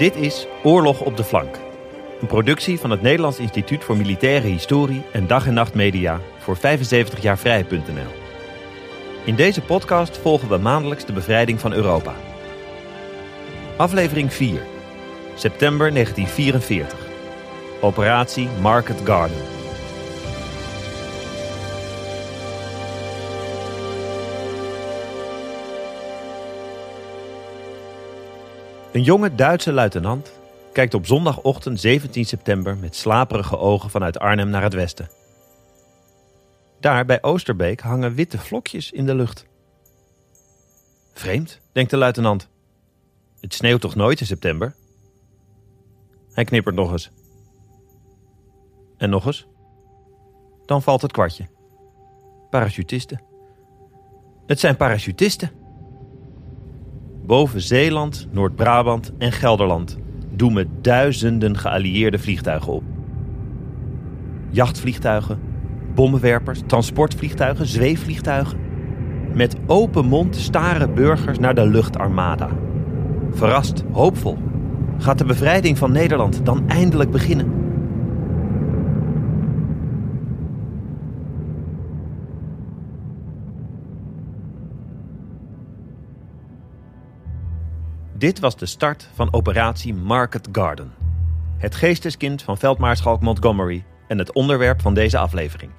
Dit is Oorlog op de Flank. Een productie van het Nederlands Instituut voor Militaire Historie en Dag en Nacht Media voor 75 jaar vrij.nl. In deze podcast volgen we maandelijks de bevrijding van Europa. Aflevering 4. September 1944. Operatie Market Garden. Een jonge Duitse luitenant kijkt op zondagochtend 17 september met slaperige ogen vanuit Arnhem naar het westen. Daar bij Oosterbeek hangen witte vlokjes in de lucht. Vreemd, denkt de luitenant. Het sneeuwt toch nooit in september? Hij knippert nog eens. En nog eens. Dan valt het kwartje. Parachutisten. Het zijn parachutisten. Boven Zeeland, Noord-Brabant en Gelderland doemen duizenden geallieerde vliegtuigen op. Jachtvliegtuigen, bommenwerpers, transportvliegtuigen, zweefvliegtuigen. Met open mond staren burgers naar de luchtarmada. Verrast, hoopvol, gaat de bevrijding van Nederland dan eindelijk beginnen. Dit was de start van operatie Market Garden. Het geesteskind van veldmaarschalk Montgomery en het onderwerp van deze aflevering.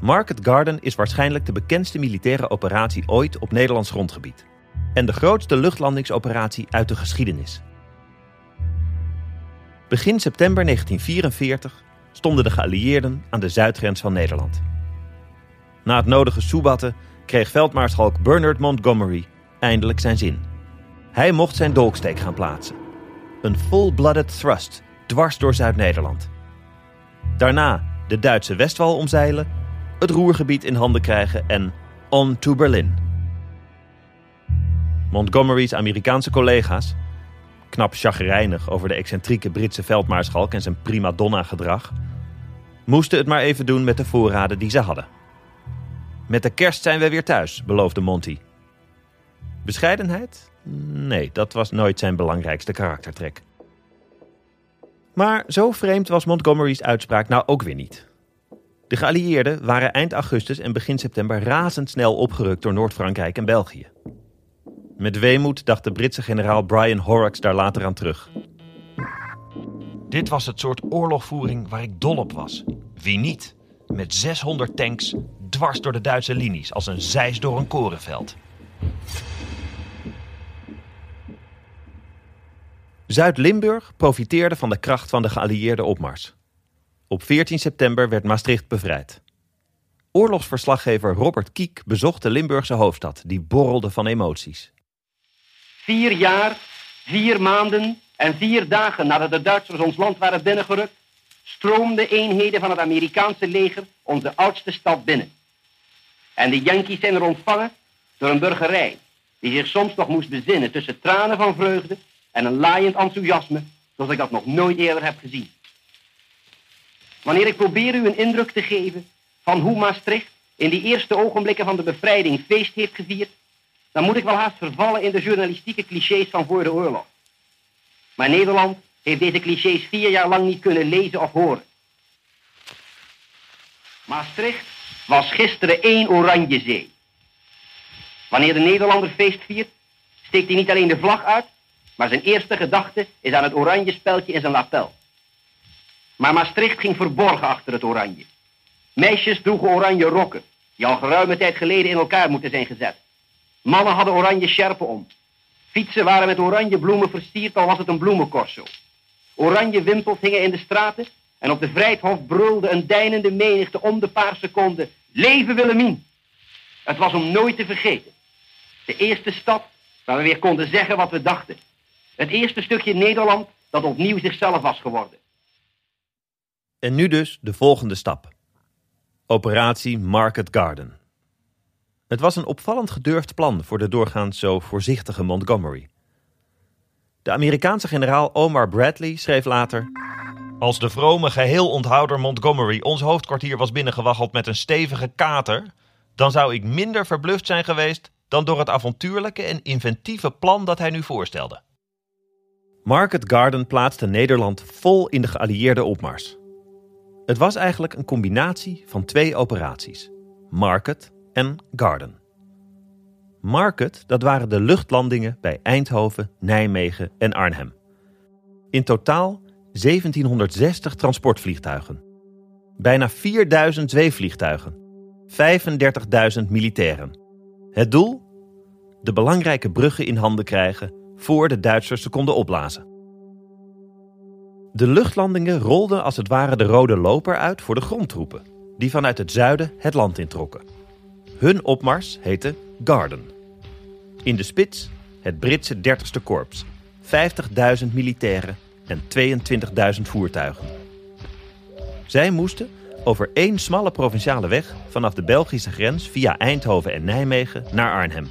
Market Garden is waarschijnlijk de bekendste militaire operatie ooit op Nederlands grondgebied. En de grootste luchtlandingsoperatie uit de geschiedenis. Begin september 1944 stonden de geallieerden aan de zuidgrens van Nederland. Na het nodige soebatten kreeg veldmaarschalk Bernard Montgomery eindelijk zijn zin. Hij mocht zijn dolksteek gaan plaatsen. Een full-blooded thrust dwars door Zuid-Nederland. Daarna de Duitse Westwal omzeilen, het Roergebied in handen krijgen en on to Berlin. Montgomery's Amerikaanse collega's, knap chagrijnig over de excentrieke Britse veldmaarschalk en zijn prima donna gedrag, moesten het maar even doen met de voorraden die ze hadden. Met de kerst zijn we weer thuis, beloofde Monty. Bescheidenheid? Nee, dat was nooit zijn belangrijkste karaktertrek. Maar zo vreemd was Montgomery's uitspraak nou ook weer niet. De geallieerden waren eind augustus en begin september razendsnel opgerukt door Noord-Frankrijk en België. Met weemoed dacht de Britse generaal Brian Horrocks daar later aan terug. Dit was het soort oorlogvoering waar ik dol op was. Wie niet? Met 600 tanks dwars door de Duitse linies als een zeis door een korenveld. Zuid-Limburg profiteerde van de kracht van de geallieerde opmars. Op 14 september werd Maastricht bevrijd. Oorlogsverslaggever Robert Kiek bezocht de Limburgse hoofdstad, die borrelde van emoties. Vier jaar, vier maanden en vier dagen nadat de Duitsers ons land waren binnengerukt, stroomden eenheden van het Amerikaanse leger onze oudste stad binnen. En de Yankees zijn er ontvangen door een burgerij die zich soms nog moest bezinnen tussen tranen van vreugde en een laaiend enthousiasme zoals ik dat nog nooit eerder heb gezien. Wanneer ik probeer u een indruk te geven van hoe Maastricht in die eerste ogenblikken van de bevrijding feest heeft gevierd, dan moet ik wel haast vervallen in de journalistieke clichés van voor de oorlog. Maar Nederland heeft deze clichés vier jaar lang niet kunnen lezen of horen. Maastricht was gisteren één oranje zee. Wanneer de Nederlander feest viert, steekt hij niet alleen de vlag uit, maar zijn eerste gedachte is aan het oranje speldje in zijn lapel. Maar Maastricht ging verborgen achter het oranje. Meisjes droegen oranje rokken, die al geruime tijd geleden in elkaar moeten zijn gezet. Mannen hadden oranje sjerpen om. Fietsen waren met oranje bloemen versierd, al was het een bloemencorso. Oranje wimpels hingen in de straten en op de Vrijthof brulde een deinende menigte om de paar seconden. Leven Willemien! Het was om nooit te vergeten. De eerste stad waar we weer konden zeggen wat we dachten. Het eerste stukje Nederland dat opnieuw zichzelf was geworden. En nu dus de volgende stap. Operatie Market Garden. Het was een opvallend gedurfd plan voor de doorgaans zo voorzichtige Montgomery. De Amerikaanse generaal Omar Bradley schreef later... Als de vrome geheel onthouder Montgomery ons hoofdkwartier was binnengewaggeld met een stevige kater... dan zou ik minder verbluft zijn geweest dan door het avontuurlijke en inventieve plan dat hij nu voorstelde. Market Garden plaatste Nederland vol in de geallieerde opmars. Het was eigenlijk een combinatie van twee operaties: Market en Garden. Market, dat waren de luchtlandingen bij Eindhoven, Nijmegen en Arnhem. In totaal 1760 transportvliegtuigen. Bijna 4000 zweefvliegtuigen. 35.000 militairen. Het doel? De belangrijke bruggen in handen krijgen voor de Duitsers ze konden opblazen. De luchtlandingen rolden als het ware de rode loper uit voor de grondtroepen, die vanuit het zuiden het land introkken. Hun opmars heette Garden. In de spits het Britse 30ste korps, 50.000 militairen en 22.000 voertuigen. Zij moesten over één smalle provinciale weg vanaf de Belgische grens via Eindhoven en Nijmegen naar Arnhem.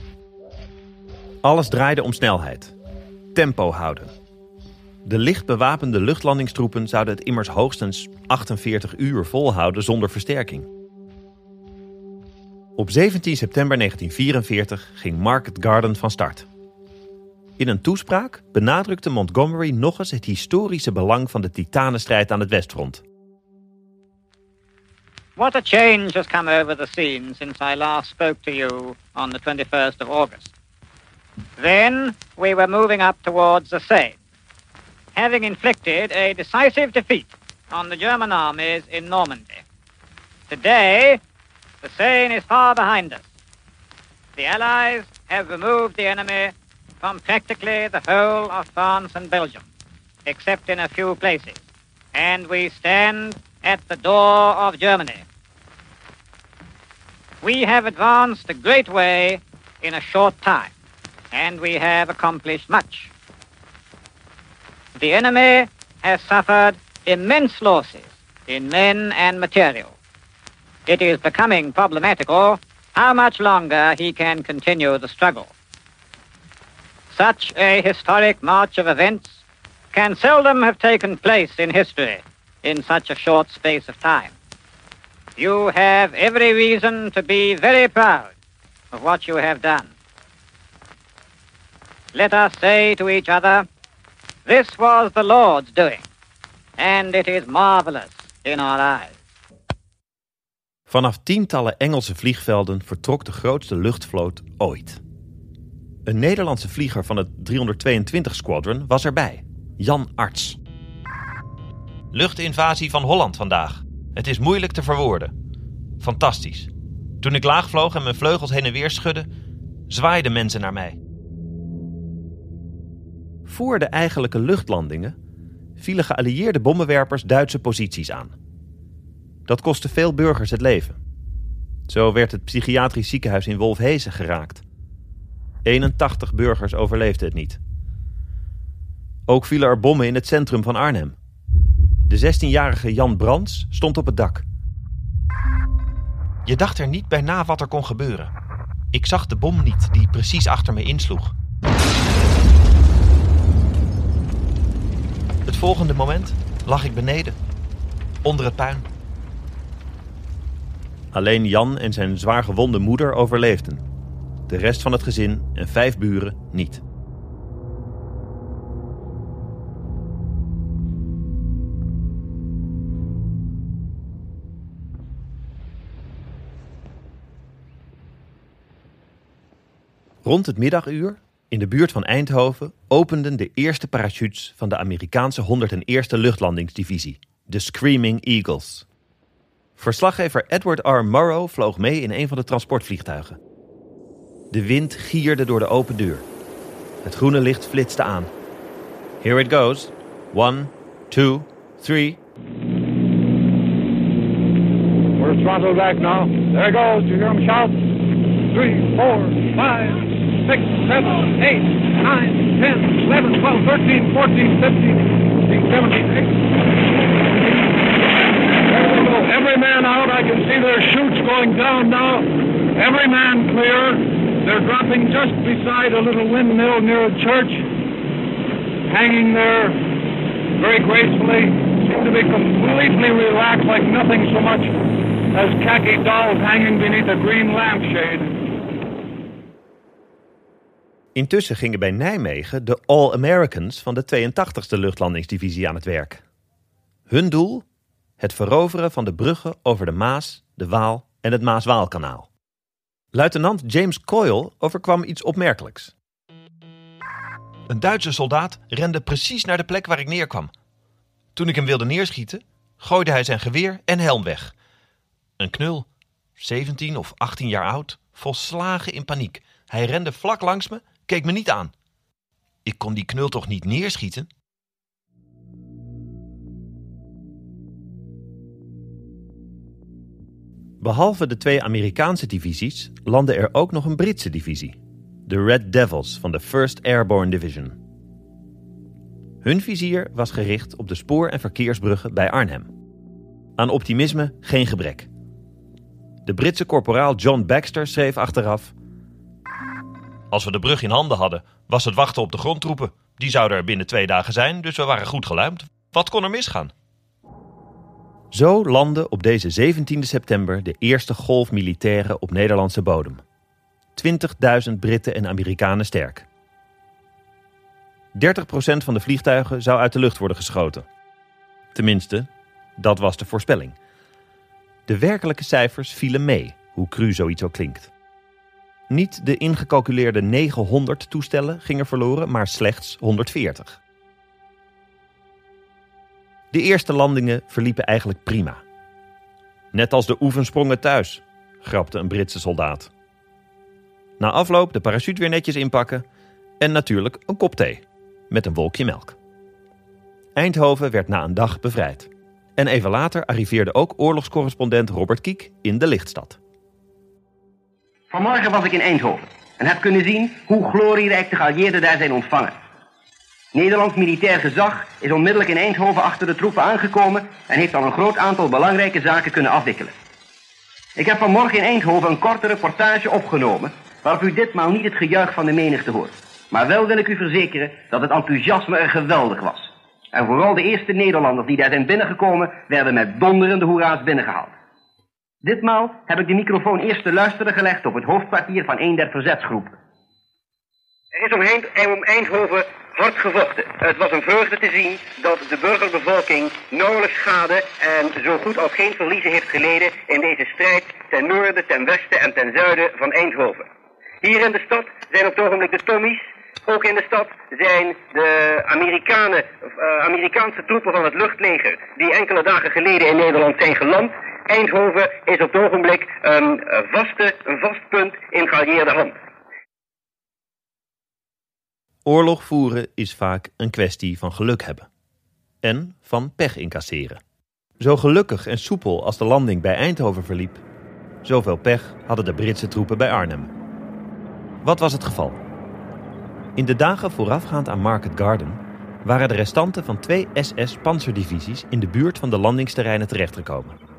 Alles draaide om snelheid. Tempo houden. De licht bewapende luchtlandingstroepen zouden het immers hoogstens 48 uur volhouden zonder versterking. Op 17 september 1944 ging Market Garden van start. In een toespraak benadrukte Montgomery nog eens het historische belang van de titanenstrijd aan het Westfront. What a change has come over the scene since I last spoke to you on the 21st of August. Then we were moving up towards the Seine, having inflicted a decisive defeat on the German armies in Normandy. Today, the Seine is far behind us. The Allies have removed the enemy from practically the whole of France and Belgium, except in a few places, and we stand at the door of Germany. We have advanced a great way in a short time, and we have accomplished much. The enemy has suffered immense losses in men and material. It is becoming problematical how much longer he can continue the struggle. Such a historic march of events can seldom have taken place in history in such a short space of time. You have every reason to be very proud of what you have done. Let us say to each other, this was the Lord's doing, and it is marvelous in our eyes. Vanaf tientallen Engelse vliegvelden vertrok de grootste luchtvloot ooit. Een Nederlandse vlieger van het 322 Squadron was erbij, Jan Arts. Luchtinvasie van Holland vandaag. Het is moeilijk te verwoorden. Fantastisch. Toen ik laag vloog en mijn vleugels heen en weer schudde, zwaaiden mensen naar mij. Voor de eigenlijke luchtlandingen vielen geallieerde bommenwerpers Duitse posities aan. Dat kostte veel burgers het leven. Zo werd het psychiatrisch ziekenhuis in Wolfhezen geraakt. 81 burgers overleefden het niet. Ook vielen er bommen in het centrum van Arnhem. De 16-jarige Jan Brands stond op het dak. Je dacht er niet bij na wat er kon gebeuren. Ik zag de bom niet die precies achter me insloeg. Het volgende moment lag ik beneden, onder het puin. Alleen Jan en zijn zwaar gewonde moeder overleefden. De rest van het gezin en vijf buren niet. Rond het middaguur, in de buurt van Eindhoven, openden de eerste parachutes van de Amerikaanse 101e Luchtlandingsdivisie, de Screaming Eagles. Verslaggever Edward R. Morrow vloog mee in een van de transportvliegtuigen. De wind gierde door de open deur. Het groene licht flitste aan. Here it goes. One, two, three. We're throttle back now. There it goes. You hear him shout? Three, four, five, six, seven, eight, nine, ten, eleven, twelve, thirteen, fourteen, fifteen, sixteen, seventeen, eighteen. Every man out. I can see their chutes going down now. Every man clear. They're dropping just beside a little windmill near a church, hanging there very gracefully. Seem to be completely relaxed, like nothing so much as khaki dolls hanging beneath a green lampshade. Intussen gingen bij Nijmegen de All-Americans van de 82e luchtlandingsdivisie aan het werk. Hun doel? Het veroveren van de bruggen over de Maas, de Waal en het Maas-Waalkanaal. Luitenant James Coyle overkwam iets opmerkelijks. Een Duitse soldaat rende precies naar de plek waar ik neerkwam. Toen ik hem wilde neerschieten, gooide hij zijn geweer en helm weg. Een knul, 17 of 18 jaar oud, volslagen in paniek. Hij rende vlak langs me, keek me niet aan. Ik kon die knul toch niet neerschieten? Behalve de twee Amerikaanse divisies landde er ook nog een Britse divisie, de Red Devils van de 1st Airborne Division. Hun vizier was gericht op de spoor- en verkeersbruggen bij Arnhem. Aan optimisme geen gebrek. De Britse korporaal John Baxter schreef achteraf: Als we de brug in handen hadden, was het wachten op de grondtroepen. Die zouden er binnen twee dagen zijn, dus we waren goed geluimd. Wat kon er misgaan? Zo landde op deze 17 september de eerste golf militairen op Nederlandse bodem. 20.000 Britten en Amerikanen sterk. 30% van de vliegtuigen zou uit de lucht worden geschoten. Tenminste, dat was de voorspelling. De werkelijke cijfers vielen mee, hoe cru zoiets ook klinkt. Niet de ingecalculeerde 900 toestellen gingen verloren, maar slechts 140. De eerste landingen verliepen eigenlijk prima. Net als de oefensprongen thuis, grapte een Britse soldaat. Na afloop de parachute weer netjes inpakken en natuurlijk een kop thee met een wolkje melk. Eindhoven werd na een dag bevrijd. En even later arriveerde ook oorlogscorrespondent Robert Kiek in de lichtstad. Vanmorgen was ik in Eindhoven en heb kunnen zien hoe glorierijk de geallieerden daar zijn ontvangen. Nederlands militair gezag is onmiddellijk in Eindhoven achter de troepen aangekomen en heeft al een groot aantal belangrijke zaken kunnen afwikkelen. Ik heb vanmorgen in Eindhoven een korte reportage opgenomen waarop u ditmaal niet het gejuich van de menigte hoort. Maar wel wil ik u verzekeren dat het enthousiasme er geweldig was. En vooral de eerste Nederlanders die daar zijn binnengekomen werden met donderende hoera's binnengehaald. Ditmaal heb ik de microfoon eerst te luisteren gelegd op het hoofdkwartier van een der verzetsgroepen. Er is om Eindhoven hard gevochten. Het was een vreugde te zien dat de burgerbevolking nauwelijks schade en zo goed als geen verliezen heeft geleden in deze strijd ten noorden, ten westen en ten zuiden van Eindhoven. Hier in de stad zijn op het ogenblik de Tommies. Ook in de stad zijn de Amerikanen, uh, Amerikaanse troepen van het luchtleger die enkele dagen geleden in Nederland zijn geland. Eindhoven is op het ogenblik een, vaste, een vast punt in geallieerde hand. Oorlog voeren is vaak een kwestie van geluk hebben. En van pech incasseren. Zo gelukkig en soepel als de landing bij Eindhoven verliep, zoveel pech hadden de Britse troepen bij Arnhem. Wat was het geval? In de dagen voorafgaand aan Market Garden waren de restanten van twee SS-panzerdivisies in de buurt van de landingsterreinen terechtgekomen.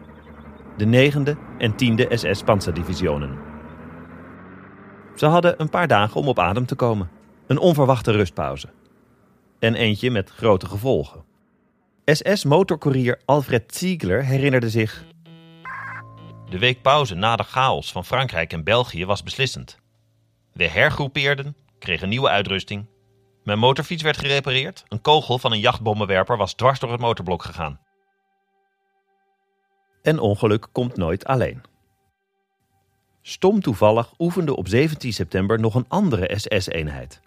De 9e en 10e SS-panzerdivisionen. Ze hadden een paar dagen om op adem te komen. Een onverwachte rustpauze. En eentje met grote gevolgen. SS-motorcourier Alfred Ziegler herinnerde zich... De week pauze na de chaos van Frankrijk en België was beslissend. We hergroepeerden, kregen nieuwe uitrusting. Mijn motorfiets werd gerepareerd. Een kogel van een jachtbommenwerper was dwars door het motorblok gegaan. En ongeluk komt nooit alleen. Stom toevallig oefende op 17 september nog een andere SS-eenheid.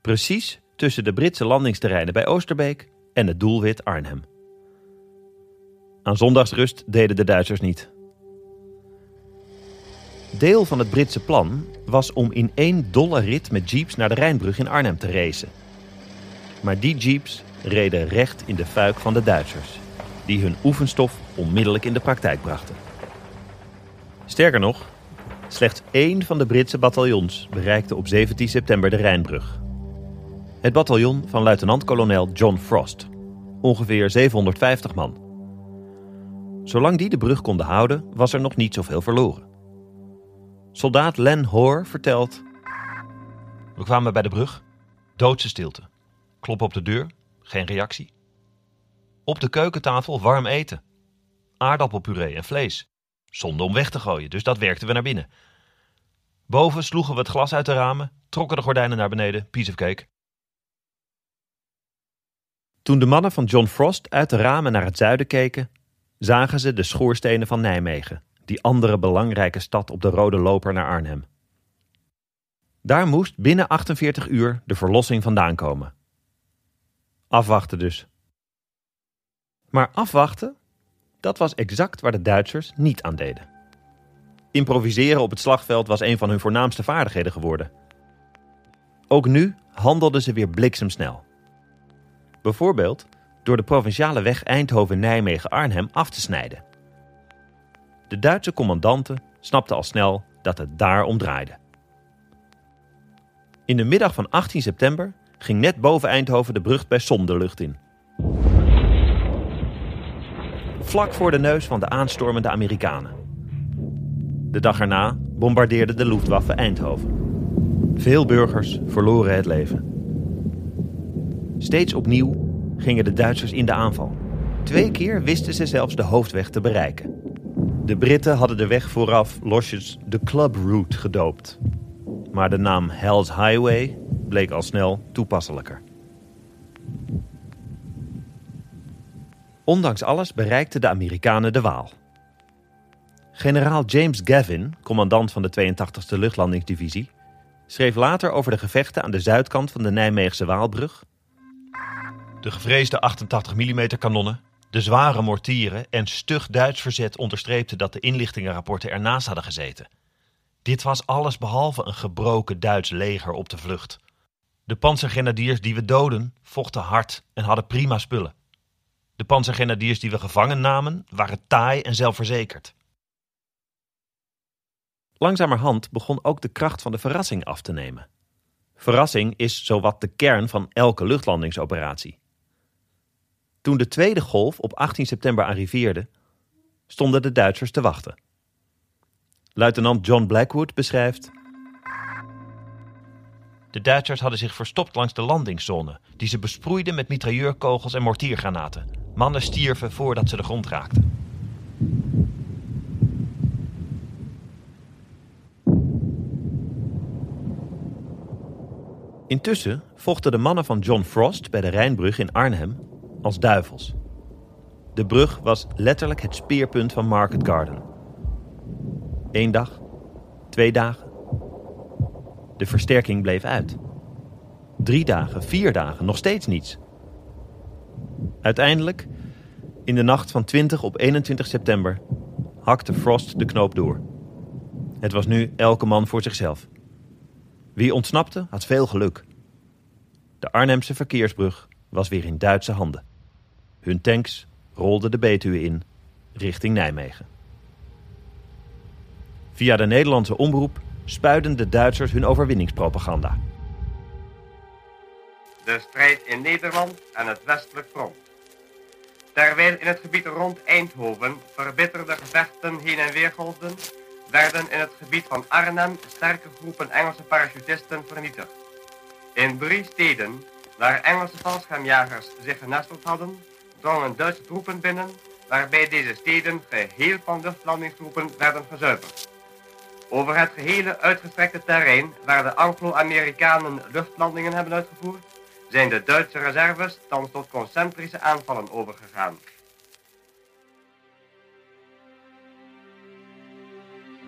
Precies tussen de Britse landingsterreinen bij Oosterbeek en het doelwit Arnhem. Aan zondagsrust deden de Duitsers niet. Deel van het Britse plan was om in één dolle rit met jeeps naar de Rijnbrug in Arnhem te racen. Maar die jeeps reden recht in de fuik van de Duitsers, die hun oefenstof onmiddellijk in de praktijk brachten. Sterker nog, slechts één van de Britse bataljons bereikte op 17 september de Rijnbrug. Het bataljon van luitenant-kolonel John Frost, ongeveer 750 man. Zolang die de brug konden houden, was er nog niet zoveel verloren. Soldaat Len Hoare vertelt... We kwamen bij de brug. Doodse stilte. Klop op de deur. Geen reactie. Op de keukentafel warm eten. Aardappelpuree en vlees. Zonde om weg te gooien, dus dat werkten we naar binnen. Boven sloegen we het glas uit de ramen, trokken de gordijnen naar beneden, piece of cake. Toen de mannen van John Frost uit de ramen naar het zuiden keken, zagen ze de schoorstenen van Nijmegen, die andere belangrijke stad op de rode loper naar Arnhem. Daar moest binnen 48 uur de verlossing vandaan komen. Afwachten dus. Maar afwachten, dat was exact waar de Duitsers niet aan deden. Improviseren op het slagveld was een van hun voornaamste vaardigheden geworden. Ook nu handelden ze weer bliksemsnel. Bijvoorbeeld door de provinciale weg Eindhoven-Nijmegen-Arnhem af te snijden. De Duitse commandanten snapten al snel dat het daar om draaide. In de middag van 18 september ging net boven Eindhoven de brug bij Somme de lucht in. Vlak voor de neus van de aanstormende Amerikanen. De dag erna bombardeerde de Luftwaffe Eindhoven. Veel burgers verloren het leven. Steeds opnieuw gingen de Duitsers in de aanval. Twee keer wisten ze zelfs de hoofdweg te bereiken. De Britten hadden de weg vooraf losjes de Club Route gedoopt. Maar de naam Hell's Highway bleek al snel toepasselijker. Ondanks alles bereikten de Amerikanen de Waal. Generaal James Gavin, commandant van de 82e Luchtlandingsdivisie, schreef later over de gevechten aan de zuidkant van de Nijmeegse Waalbrug. De gevreesde 88 mm kanonnen, de zware mortieren en stug Duits verzet onderstreepten dat de inlichtingenrapporten ernaast hadden gezeten. Dit was alles behalve een gebroken Duits leger op de vlucht. De panzergrenadiers die we doden vochten hard en hadden prima spullen. De panzergrenadiers die we gevangen namen waren taai en zelfverzekerd. Langzamerhand begon ook de kracht van de verrassing af te nemen. Verrassing is zowat de kern van elke luchtlandingsoperatie. Toen de tweede golf op 18 september arriveerde, stonden de Duitsers te wachten. Luitenant John Blackwood beschrijft. De Duitsers hadden zich verstopt langs de landingszone, die ze besproeiden met mitrailleurkogels en mortiergranaten. Mannen stierven voordat ze de grond raakten. Intussen vochten de mannen van John Frost bij de Rijnbrug in Arnhem als duivels. De brug was letterlijk het speerpunt van Market Garden. Eén dag, twee dagen. De versterking bleef uit. Drie dagen, vier dagen, nog steeds niets. Uiteindelijk, in de nacht van 20 op 21 september, hakte Frost de knoop door. Het was nu elke man voor zichzelf. Wie ontsnapte, had veel geluk. De Arnhemse verkeersbrug was weer in Duitse handen. Hun tanks rolden de Betuwe in, richting Nijmegen. Via de Nederlandse omroep spuiden de Duitsers hun overwinningspropaganda. De strijd in Nederland en het westelijk front. Terwijl in het gebied rond Eindhoven verbitterde gevechten heen en weer golfden, werden in het gebied van Arnhem sterke groepen Engelse parachutisten vernietigd. In drie steden, waar Engelse valschermjagers zich genesteld hadden, drongen Duitse troepen binnen, waarbij deze steden geheel van luchtlandingstroepen werden verzuiperd. Over het gehele uitgestrekte terrein waar de Anglo-Amerikanen luchtlandingen hebben uitgevoerd, zijn de Duitse reserves thans tot concentrische aanvallen overgegaan.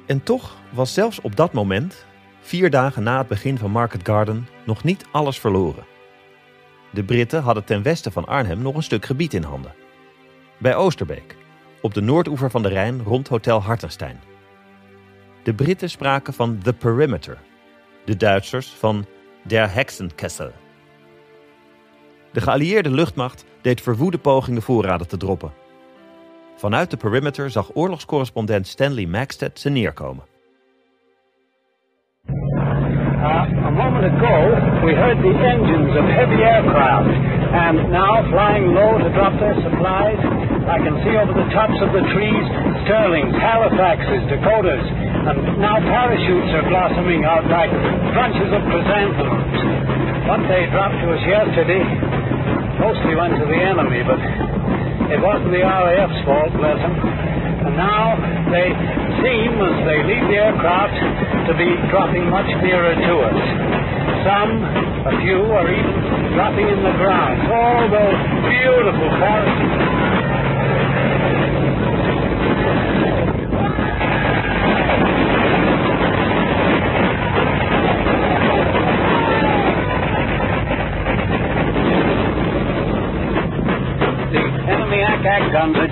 En toch was zelfs op dat moment, vier dagen na het begin van Market Garden, nog niet alles verloren. De Britten hadden ten westen van Arnhem nog een stuk gebied in handen. Bij Oosterbeek, op de noordoever van de Rijn rond Hotel Hartenstein. De Britten spraken van The Perimeter, de Duitsers van Der Hexenkessel. De geallieerde luchtmacht deed verwoede pogingen voorraden te droppen. Vanuit de perimeter zag oorlogscorrespondent Stanley Maxted ze neerkomen. Uh, a moment ago, we heard the engines of heavy aircraft, and now flying low to drop their supplies. I can see over the tops of the trees Sterlings, Halifaxes, Dakotas, and now parachutes are blossoming out like bunches of chrysanthemums. What they dropped to us yesterday mostly went to the enemy, but it wasn't the RAF's fault, bless them. And now they seem, as they leave the aircraft, to be dropping much nearer to us. Some, a few, are even dropping in the ground. All those beautiful forests.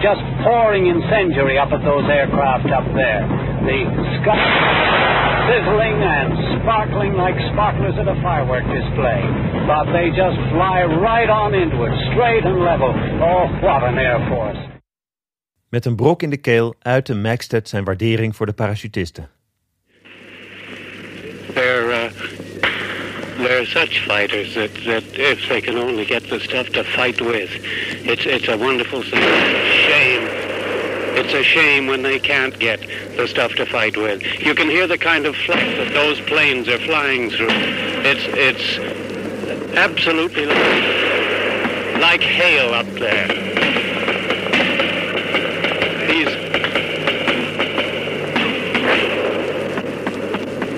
Just pouring incendiary up at those aircraft up there. The sky sizzling and sparkling like sparklers at a firework display. But they just fly right on into it, straight and level. Oh, what an Air Force. Met een brok in de keel uitte Maxted zijn waardering voor de parachutisten. They're uh, they're such fighters that, that if they can only get the stuff to fight with, it's it's a wonderful thing. It's a shame. When they can't get the stuff to fight with. You can hear the kind of flight that those planes are flying through. It's it's absolutely like, like hail up there. These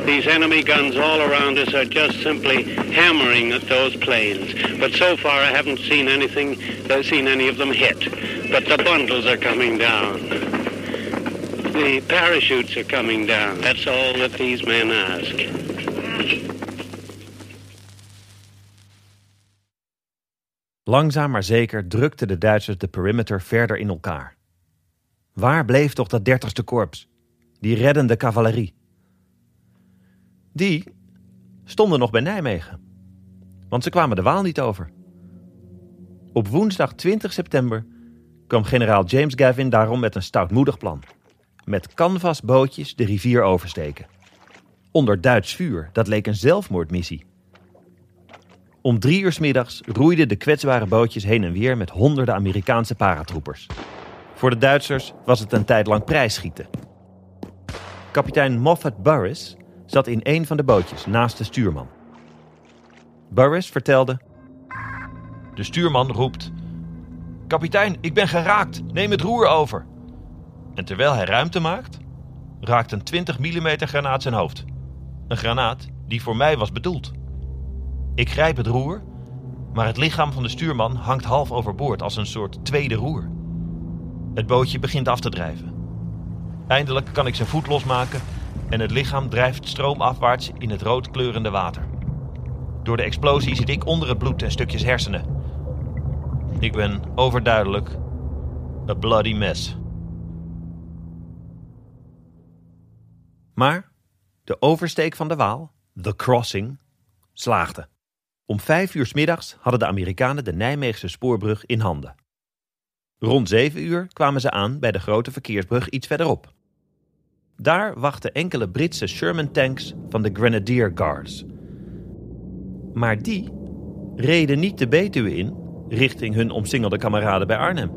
These enemy guns all around us are just simply hammering at those planes. But so far, I haven't seen anything, uh, seen any of them hit. But the bundles are coming down. The parachutes are coming down. That's all that these men ask. Langzaam maar zeker drukten de Duitsers de perimeter verder in elkaar. Waar bleef toch dat dertigste korps? Die reddende cavalerie. Die stonden nog bij Nijmegen. Want ze kwamen de Waal niet over. Op woensdag 20 september kwam generaal James Gavin daarom met een stoutmoedig plan. Met canvasbootjes de rivier oversteken. Onder Duits vuur, dat leek een zelfmoordmissie. Om drie uur middags roeiden de kwetsbare bootjes heen en weer met honderden Amerikaanse paratroepers. Voor de Duitsers was het een tijd lang prijsschieten. Kapitein Moffat Burris zat in een van de bootjes naast de stuurman. Burris vertelde: De stuurman roept: Kapitein, ik ben geraakt, neem het roer over. En terwijl hij ruimte maakt, raakt een 20 mm granaat zijn hoofd. Een granaat die voor mij was bedoeld. Ik grijp het roer, maar het lichaam van de stuurman hangt half overboord als een soort tweede roer. Het bootje begint af te drijven. Eindelijk kan ik zijn voet losmaken en het lichaam drijft stroomafwaarts in het roodkleurende water. Door de explosie zit ik onder het bloed en stukjes hersenen. Ik ben overduidelijk a bloody mess. Maar de oversteek van de Waal, the crossing, slaagde. Om vijf uur 's middags hadden de Amerikanen de Nijmeegse spoorbrug in handen. Rond zeven uur kwamen ze aan bij de grote verkeersbrug iets verderop. Daar wachten enkele Britse Sherman-tanks van de Grenadier Guards. Maar die reden niet de Betuwe in richting hun omsingelde kameraden bij Arnhem.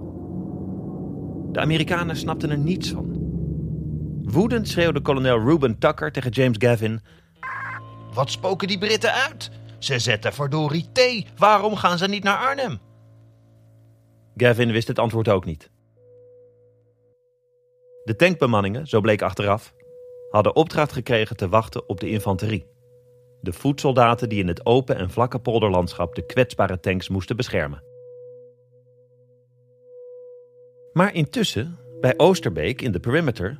De Amerikanen snapten er niets van. Woedend schreeuwde kolonel Reuben Tucker tegen James Gavin: Wat spoken die Britten uit? Ze zetten verdorie thee. Waarom gaan ze niet naar Arnhem? Gavin wist het antwoord ook niet. De tankbemanningen, zo bleek achteraf, hadden opdracht gekregen te wachten op de infanterie. De voetsoldaten die in het open en vlakke polderlandschap de kwetsbare tanks moesten beschermen. Maar intussen, bij Oosterbeek in de perimeter,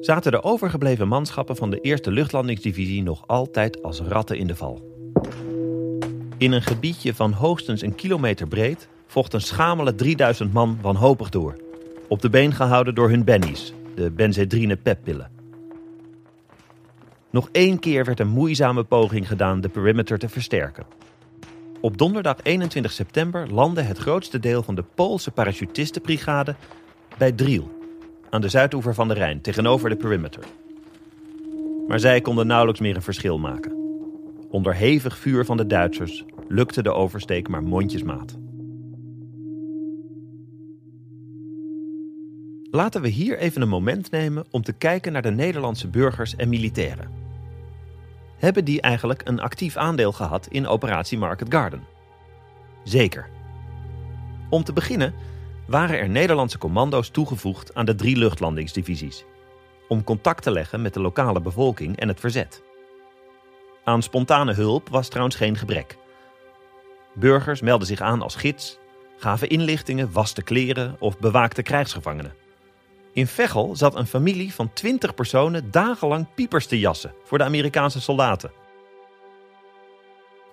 zaten de overgebleven manschappen van de eerste luchtlandingsdivisie nog altijd als ratten in de val. In een gebiedje van hoogstens een kilometer breed vocht een schamele 3000 man wanhopig door. Op de been gehouden door hun bennies, de benzedrine peppillen. Nog één keer werd een moeizame poging gedaan de perimeter te versterken. Op donderdag 21 september landde het grootste deel van de Poolse parachutistenbrigade bij Driel, aan de zuidoever van de Rijn, tegenover de perimeter. Maar zij konden nauwelijks meer een verschil maken. Onder hevig vuur van de Duitsers lukte de oversteek maar mondjesmaat. Laten we hier even een moment nemen om te kijken naar de Nederlandse burgers en militairen. Hebben die eigenlijk een actief aandeel gehad in operatie Market Garden? Zeker. Om te beginnen waren er Nederlandse commando's toegevoegd aan de drie luchtlandingsdivisies. om contact te leggen met de lokale bevolking en het verzet. Aan spontane hulp was trouwens geen gebrek. Burgers meldden zich aan als gids, gaven inlichtingen, waste kleren of bewaakte krijgsgevangenen. In Veghel zat een familie van 20 personen dagenlang piepers te jassen voor de Amerikaanse soldaten.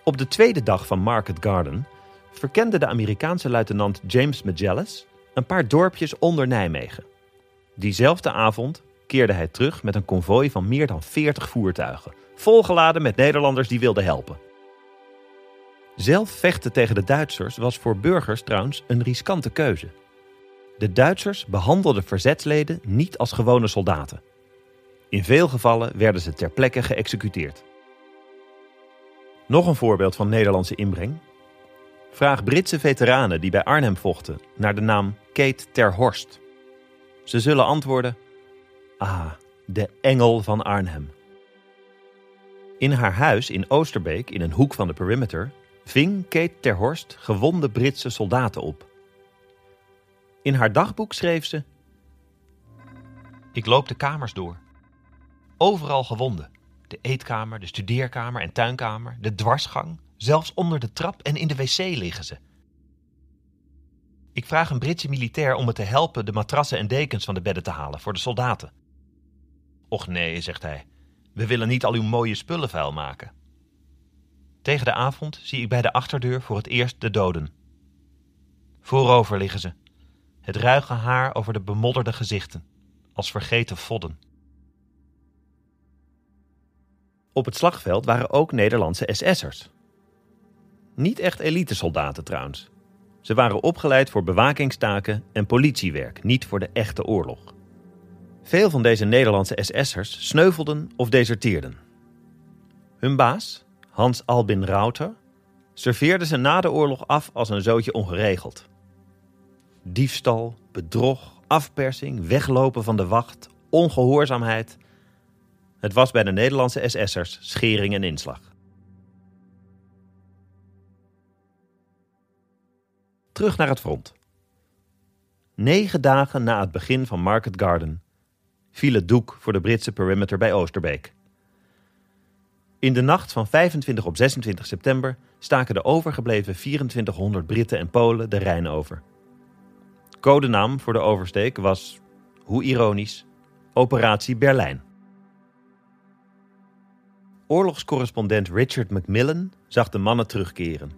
Op de tweede dag van Market Garden verkende de Amerikaanse luitenant James Magellan een paar dorpjes onder Nijmegen. Diezelfde avond keerde hij terug met een konvooi van meer dan 40 voertuigen, volgeladen met Nederlanders die wilden helpen. Zelf vechten tegen de Duitsers was voor burgers trouwens een riskante keuze. De Duitsers behandelden verzetsleden niet als gewone soldaten. In veel gevallen werden ze ter plekke geëxecuteerd. Nog een voorbeeld van Nederlandse inbreng. Vraag Britse veteranen die bij Arnhem vochten naar de naam Kate ter Horst. Ze zullen antwoorden: Ah, de engel van Arnhem. In haar huis in Oosterbeek, in een hoek van de perimeter, ving Kate ter Horst gewonde Britse soldaten op. In haar dagboek schreef ze: Ik loop de kamers door. Overal gewonden. De eetkamer, de studeerkamer en tuinkamer, de dwarsgang, zelfs onder de trap en in de wc liggen ze. Ik vraag een Britse militair om me te helpen de matrassen en dekens van de bedden te halen voor de soldaten. Och nee, zegt hij, we willen niet al uw mooie spullen vuil maken. Tegen de avond zie ik bij de achterdeur voor het eerst de doden. Voorover liggen ze, het ruige haar over de bemodderde gezichten, als vergeten vodden. Op het slagveld waren ook Nederlandse SS'ers. Niet echt elitesoldaten trouwens. Ze waren opgeleid voor bewakingstaken en politiewerk, niet voor de echte oorlog. Veel van deze Nederlandse SS'ers sneuvelden of deserteerden. Hun baas, Hans Albin Rauter, serveerde ze na de oorlog af als een zootje ongeregeld. Diefstal, bedrog, afpersing, weglopen van de wacht, ongehoorzaamheid. Het was bij de Nederlandse SS'ers schering en inslag. Terug naar het front. Negen dagen na het begin van Market Garden viel het doek voor de Britse perimeter bij Oosterbeek. In de nacht van 25 op 26 september staken de overgebleven 2400 Britten en Polen de Rijn over. Codenaam voor de oversteek was, hoe ironisch, Operatie Berlijn. Oorlogscorrespondent Richard Macmillan zag de mannen terugkeren.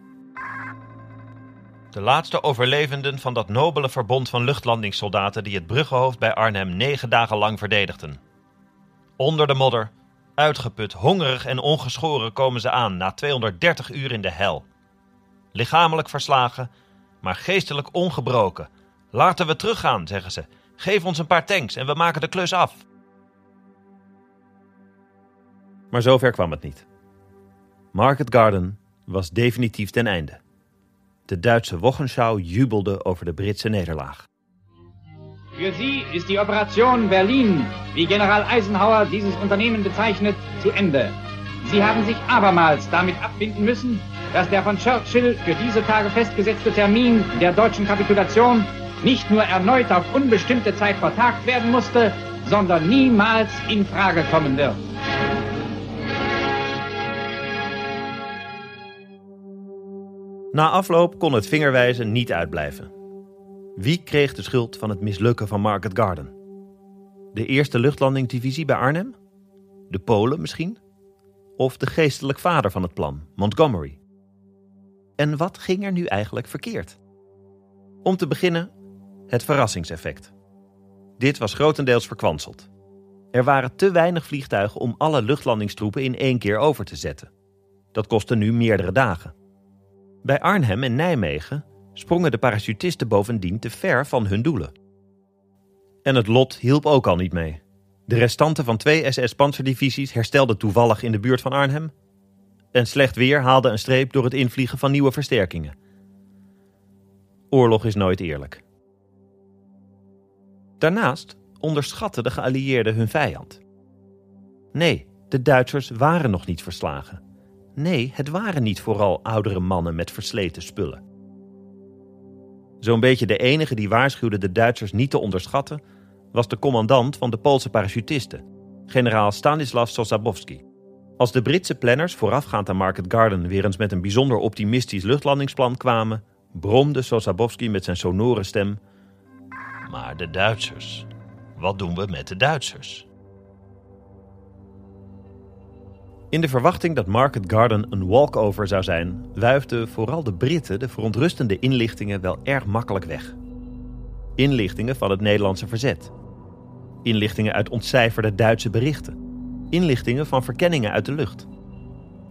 De laatste overlevenden van dat nobele verbond van luchtlandingssoldaten die het bruggenhoofd bij Arnhem negen dagen lang verdedigden. Onder de modder, uitgeput, hongerig en ongeschoren komen ze aan na 230 uur in de hel. Lichamelijk verslagen, maar geestelijk ongebroken. Laten we teruggaan, zeggen ze. Geef ons een paar tanks en we maken de klus af. Maar zover kwam het niet. Market Garden was definitief ten einde. De Duitse Wochenschau jubelde over de Britse nederlaag. Für Sie ist die Operation Berlin, wie General Eisenhower dieses Unternehmen bezeichnet, zu Ende. Sie haben sich abermals damit abfinden müssen, dass der von Churchill für diese Tage festgesetzte Termin der deutschen Kapitulation nicht nur erneut auf unbestimmte Zeit vertagt werden musste, sondern niemals in Frage kommen wird. Na afloop kon het vingerwijzen niet uitblijven. Wie kreeg de schuld van het mislukken van Market Garden? De eerste luchtlandingsdivisie bij Arnhem? De Polen misschien? Of de geestelijk vader van het plan, Montgomery? En wat ging er nu eigenlijk verkeerd? Om te beginnen het verrassingseffect. Dit was grotendeels verkwanseld. Er waren te weinig vliegtuigen om alle luchtlandingstroepen in één keer over te zetten. Dat kostte nu meerdere dagen. Bij Arnhem en Nijmegen sprongen de parachutisten bovendien te ver van hun doelen. En het lot hielp ook al niet mee. De restanten van twee SS-panzerdivisies herstelden toevallig in de buurt van Arnhem. En slecht weer haalde een streep door het invliegen van nieuwe versterkingen. Oorlog is nooit eerlijk. Daarnaast onderschatten de geallieerden hun vijand. Nee, de Duitsers waren nog niet verslagen. Nee, het waren niet vooral oudere mannen met versleten spullen. Zo'n beetje de enige die waarschuwde de Duitsers niet te onderschatten, was de commandant van de Poolse parachutisten, generaal Stanisław Sosabowski. Als de Britse planners voorafgaand aan Market Garden weer eens met een bijzonder optimistisch luchtlandingsplan kwamen, bromde Sosabowski met zijn sonore stem: Maar de Duitsers. Wat doen we met de Duitsers? In de verwachting dat Market Garden een walkover zou zijn, wuifden vooral de Britten de verontrustende inlichtingen wel erg makkelijk weg. Inlichtingen van het Nederlandse verzet. Inlichtingen uit ontcijferde Duitse berichten. Inlichtingen van verkenningen uit de lucht.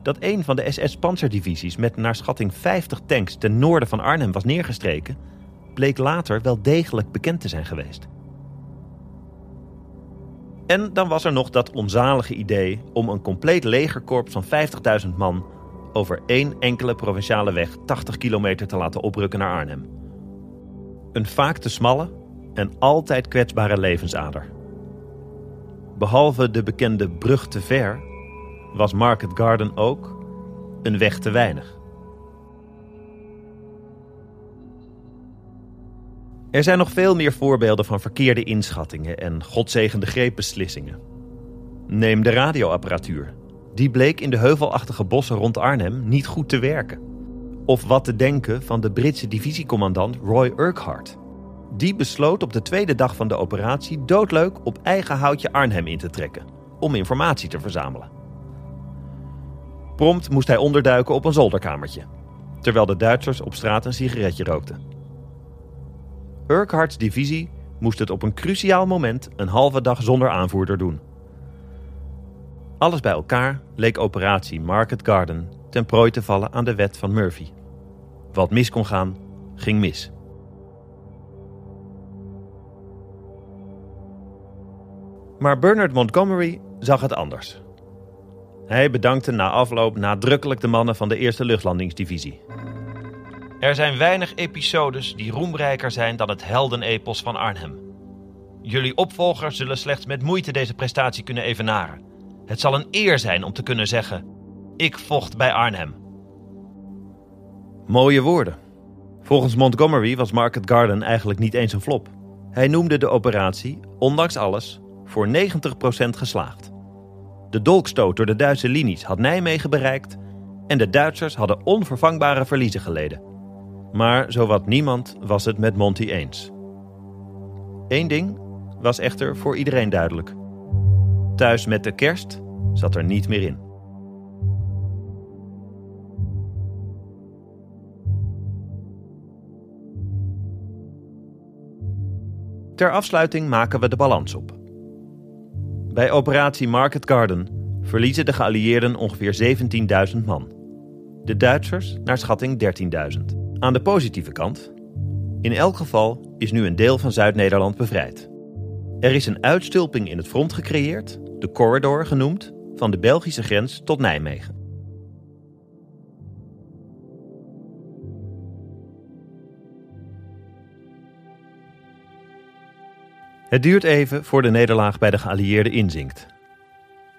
Dat een van de SS-panzerdivisies met naar schatting 50 tanks ten noorden van Arnhem was neergestreken, bleek later wel degelijk bekend te zijn geweest. En dan was er nog dat onzalige idee om een compleet legerkorps van 50.000 man over één enkele provinciale weg 80 kilometer te laten oprukken naar Arnhem. Een vaak te smalle en altijd kwetsbare levensader. Behalve de bekende brug te ver, was Market Garden ook een weg te weinig. Er zijn nog veel meer voorbeelden van verkeerde inschattingen en godzegende greepbeslissingen. Neem de radioapparatuur. Die bleek in de heuvelachtige bossen rond Arnhem niet goed te werken. Of wat te denken van de Britse divisiecommandant Roy Urquhart. Die besloot op de tweede dag van de operatie doodleuk op eigen houtje Arnhem in te trekken om informatie te verzamelen. Prompt moest hij onderduiken op een zolderkamertje, terwijl de Duitsers op straat een sigaretje rookten. Urquharts divisie moest het op een cruciaal moment een halve dag zonder aanvoerder doen. Alles bij elkaar leek operatie Market Garden ten prooi te vallen aan de wet van Murphy. Wat mis kon gaan, ging mis. Maar Bernard Montgomery zag het anders. Hij bedankte na afloop nadrukkelijk de mannen van de Eerste Luchtlandingsdivisie. Er zijn weinig episodes die roemrijker zijn dan het heldenepos van Arnhem. Jullie opvolgers zullen slechts met moeite deze prestatie kunnen evenaren. Het zal een eer zijn om te kunnen zeggen: Ik vocht bij Arnhem. Mooie woorden. Volgens Montgomery was Market Garden eigenlijk niet eens een flop. Hij noemde de operatie, ondanks alles, voor 90% geslaagd. De dolkstoot door de Duitse linies had Nijmegen bereikt en de Duitsers hadden onvervangbare verliezen geleden. Maar zowat niemand was het met Monty eens. Eén ding was echter voor iedereen duidelijk. Thuis met de kerst zat er niet meer in. Ter afsluiting maken we de balans op. Bij operatie Market Garden verliezen de geallieerden ongeveer 17.000 man. De Duitsers naar schatting 13.000. Aan de positieve kant. In elk geval is nu een deel van Zuid-Nederland bevrijd. Er is een uitstulping in het front gecreëerd, de corridor genoemd, van de Belgische grens tot Nijmegen. Het duurt even voor de nederlaag bij de geallieerden inzinkt.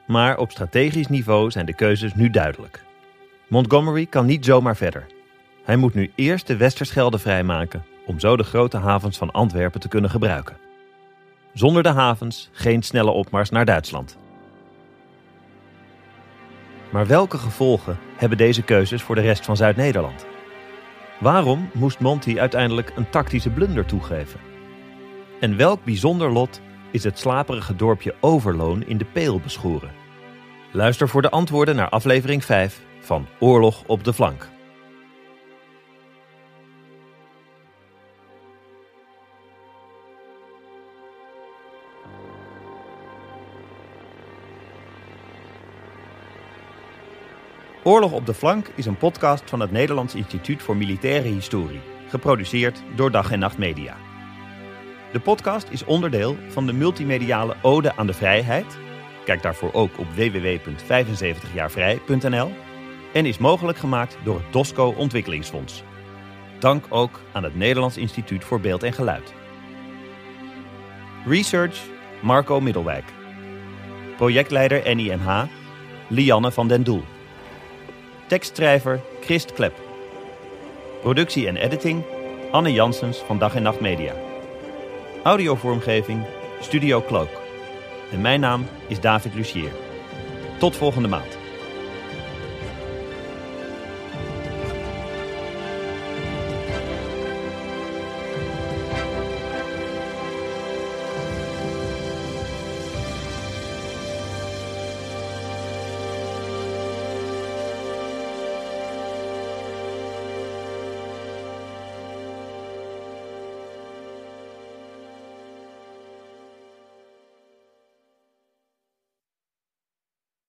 Maar op strategisch niveau zijn de keuzes nu duidelijk. Montgomery kan niet zomaar verder. Hij moet nu eerst de Westerschelde vrijmaken om zo de grote havens van Antwerpen te kunnen gebruiken. Zonder de havens geen snelle opmars naar Duitsland. Maar welke gevolgen hebben deze keuzes voor de rest van Zuid-Nederland? Waarom moest Monty uiteindelijk een tactische blunder toegeven? En welk bijzonder lot is het slaperige dorpje Overloon in de Peel beschoren? Luister voor de antwoorden naar aflevering 5 van Oorlog op de Flank. Oorlog op de Flank is een podcast van het Nederlands Instituut voor Militaire Historie, geproduceerd door Dag en Nacht Media. De podcast is onderdeel van de multimediale Ode aan de Vrijheid. Kijk daarvoor ook op www.75jaarvrij.nl en is mogelijk gemaakt door het DOSCO Ontwikkelingsfonds. Dank ook aan het Nederlands Instituut voor Beeld en Geluid. Research Marco Middelwijk. Projectleider NIMH Lianne van den Doel. Tekstschrijver Christ Klep. Productie en editing Anne Janssens van Dag en Nacht Media. Audiovormgeving Studio Cloak. En mijn naam is David Lucier. Tot volgende maand.